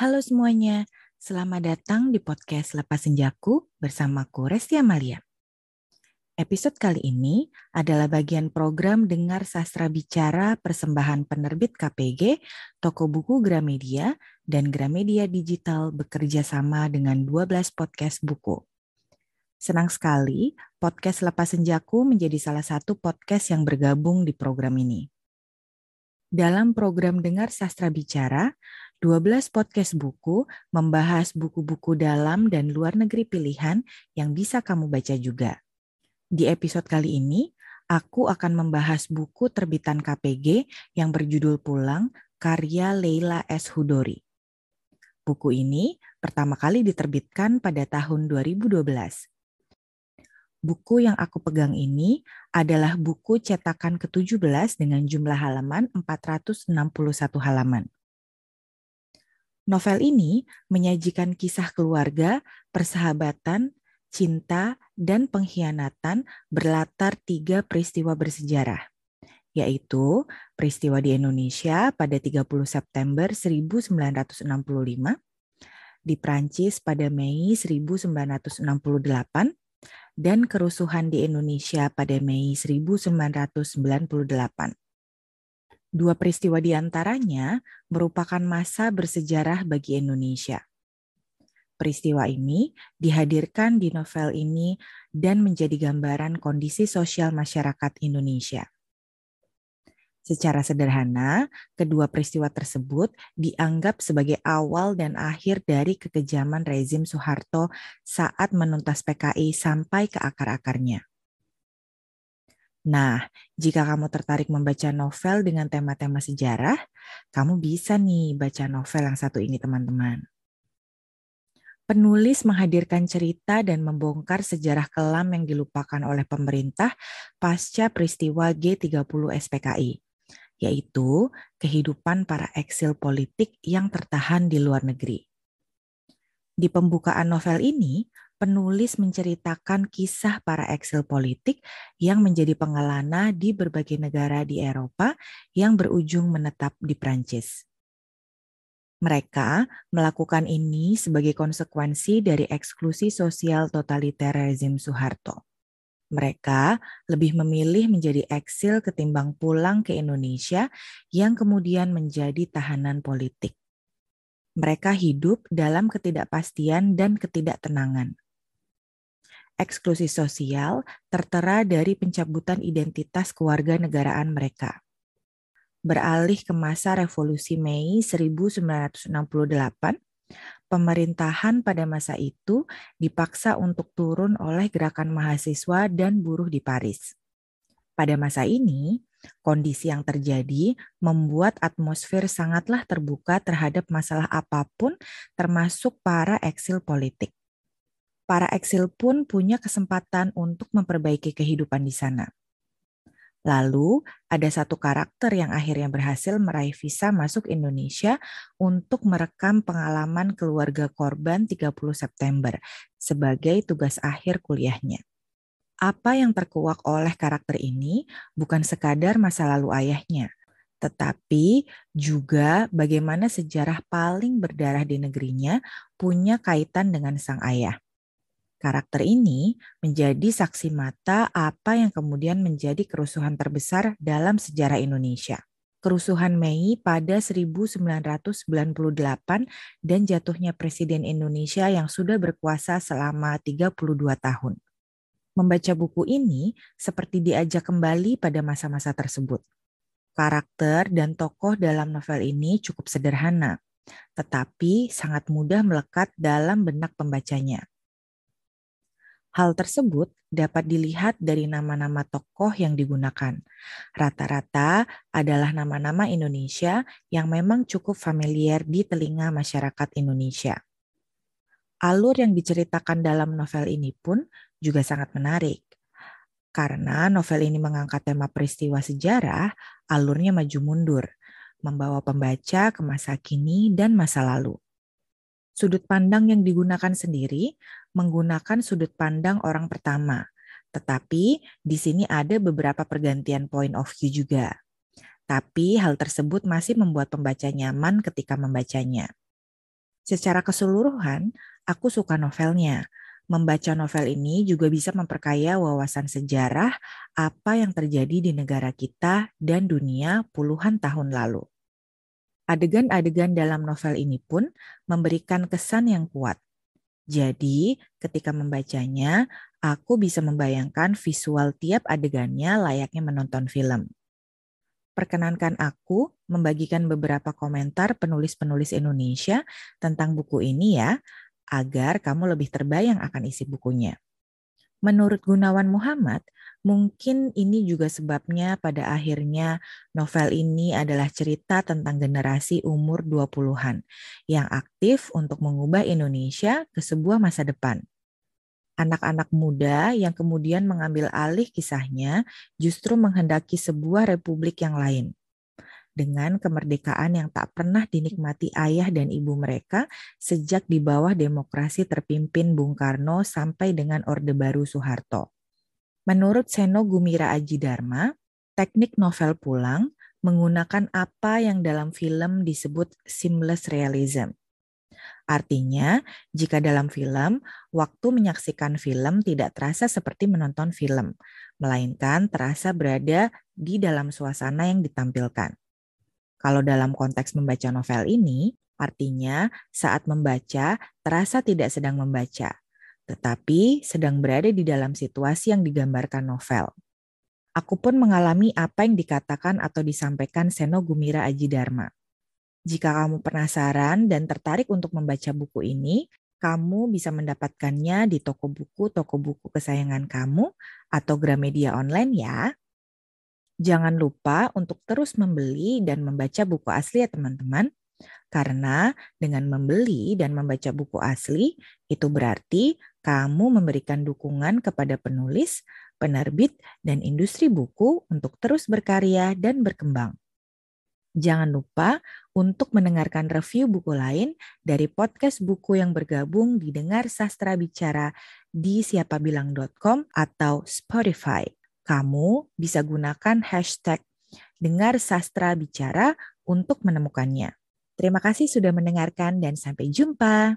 Halo semuanya, selamat datang di podcast Lepas Senjaku bersamaku Resti Amalia. Episode kali ini adalah bagian program Dengar Sastra Bicara persembahan penerbit KPG, toko buku Gramedia, dan Gramedia Digital bekerja sama dengan 12 podcast buku. Senang sekali podcast Lepas Senjaku menjadi salah satu podcast yang bergabung di program ini. Dalam program Dengar Sastra Bicara, 12 podcast buku membahas buku-buku dalam dan luar negeri pilihan yang bisa kamu baca juga. Di episode kali ini, aku akan membahas buku terbitan KPG yang berjudul Pulang, karya Leila S. Hudori. Buku ini pertama kali diterbitkan pada tahun 2012. Buku yang aku pegang ini adalah buku cetakan ke-17 dengan jumlah halaman 461 halaman. Novel ini menyajikan kisah keluarga, persahabatan, cinta, dan pengkhianatan berlatar tiga peristiwa bersejarah, yaitu peristiwa di Indonesia pada 30 September 1965, di Prancis pada Mei 1968, dan kerusuhan di Indonesia pada Mei 1998. Dua peristiwa di antaranya merupakan masa bersejarah bagi Indonesia. Peristiwa ini dihadirkan di novel ini dan menjadi gambaran kondisi sosial masyarakat Indonesia. Secara sederhana, kedua peristiwa tersebut dianggap sebagai awal dan akhir dari kekejaman rezim Soeharto saat menuntas PKI sampai ke akar-akarnya. Nah, jika kamu tertarik membaca novel dengan tema-tema sejarah, kamu bisa nih baca novel yang satu ini, teman-teman. Penulis menghadirkan cerita dan membongkar sejarah kelam yang dilupakan oleh pemerintah pasca peristiwa G30 SPKI, yaitu kehidupan para eksil politik yang tertahan di luar negeri. Di pembukaan novel ini, penulis menceritakan kisah para eksil politik yang menjadi pengelana di berbagai negara di Eropa yang berujung menetap di Prancis. Mereka melakukan ini sebagai konsekuensi dari eksklusi sosial totaliter rezim Soeharto. Mereka lebih memilih menjadi eksil ketimbang pulang ke Indonesia yang kemudian menjadi tahanan politik. Mereka hidup dalam ketidakpastian dan ketidaktenangan eksklusi sosial tertera dari pencabutan identitas keluarga negaraan mereka. Beralih ke masa revolusi Mei 1968, pemerintahan pada masa itu dipaksa untuk turun oleh gerakan mahasiswa dan buruh di Paris. Pada masa ini, kondisi yang terjadi membuat atmosfer sangatlah terbuka terhadap masalah apa pun, termasuk para eksil politik para eksil pun punya kesempatan untuk memperbaiki kehidupan di sana. Lalu, ada satu karakter yang akhirnya berhasil meraih visa masuk Indonesia untuk merekam pengalaman keluarga korban 30 September sebagai tugas akhir kuliahnya. Apa yang terkuak oleh karakter ini bukan sekadar masa lalu ayahnya, tetapi juga bagaimana sejarah paling berdarah di negerinya punya kaitan dengan sang ayah. Karakter ini menjadi saksi mata apa yang kemudian menjadi kerusuhan terbesar dalam sejarah Indonesia. Kerusuhan Mei pada 1998 dan jatuhnya Presiden Indonesia yang sudah berkuasa selama 32 tahun. Membaca buku ini seperti diajak kembali pada masa-masa tersebut. Karakter dan tokoh dalam novel ini cukup sederhana, tetapi sangat mudah melekat dalam benak pembacanya. Hal tersebut dapat dilihat dari nama-nama tokoh yang digunakan. Rata-rata adalah nama-nama Indonesia yang memang cukup familiar di telinga masyarakat Indonesia. Alur yang diceritakan dalam novel ini pun juga sangat menarik. Karena novel ini mengangkat tema peristiwa sejarah, alurnya maju mundur, membawa pembaca ke masa kini dan masa lalu. Sudut pandang yang digunakan sendiri menggunakan sudut pandang orang pertama, tetapi di sini ada beberapa pergantian point of view juga. Tapi hal tersebut masih membuat pembaca nyaman ketika membacanya. Secara keseluruhan, aku suka novelnya. Membaca novel ini juga bisa memperkaya wawasan sejarah apa yang terjadi di negara kita dan dunia puluhan tahun lalu. Adegan-adegan dalam novel ini pun memberikan kesan yang kuat. Jadi, ketika membacanya, aku bisa membayangkan visual tiap adegannya layaknya menonton film. Perkenankan aku membagikan beberapa komentar penulis-penulis Indonesia tentang buku ini ya, agar kamu lebih terbayang akan isi bukunya. Menurut Gunawan Muhammad, mungkin ini juga sebabnya pada akhirnya novel ini adalah cerita tentang generasi umur 20-an yang aktif untuk mengubah Indonesia ke sebuah masa depan. Anak-anak muda yang kemudian mengambil alih kisahnya justru menghendaki sebuah republik yang lain dengan kemerdekaan yang tak pernah dinikmati ayah dan ibu mereka sejak di bawah demokrasi terpimpin Bung Karno sampai dengan Orde Baru Soeharto. Menurut Seno Gumira Aji Dharma, teknik novel pulang menggunakan apa yang dalam film disebut seamless realism. Artinya, jika dalam film, waktu menyaksikan film tidak terasa seperti menonton film, melainkan terasa berada di dalam suasana yang ditampilkan. Kalau dalam konteks membaca novel ini, artinya saat membaca terasa tidak sedang membaca, tetapi sedang berada di dalam situasi yang digambarkan novel. Aku pun mengalami apa yang dikatakan atau disampaikan Seno Gumira Aji Dharma. Jika kamu penasaran dan tertarik untuk membaca buku ini, kamu bisa mendapatkannya di toko buku toko buku kesayangan kamu atau Gramedia online ya. Jangan lupa untuk terus membeli dan membaca buku asli ya teman-teman. Karena dengan membeli dan membaca buku asli, itu berarti kamu memberikan dukungan kepada penulis, penerbit, dan industri buku untuk terus berkarya dan berkembang. Jangan lupa untuk mendengarkan review buku lain dari podcast buku yang bergabung di Dengar Sastra Bicara di siapabilang.com atau Spotify kamu bisa gunakan hashtag dengar sastra bicara untuk menemukannya. Terima kasih sudah mendengarkan dan sampai jumpa.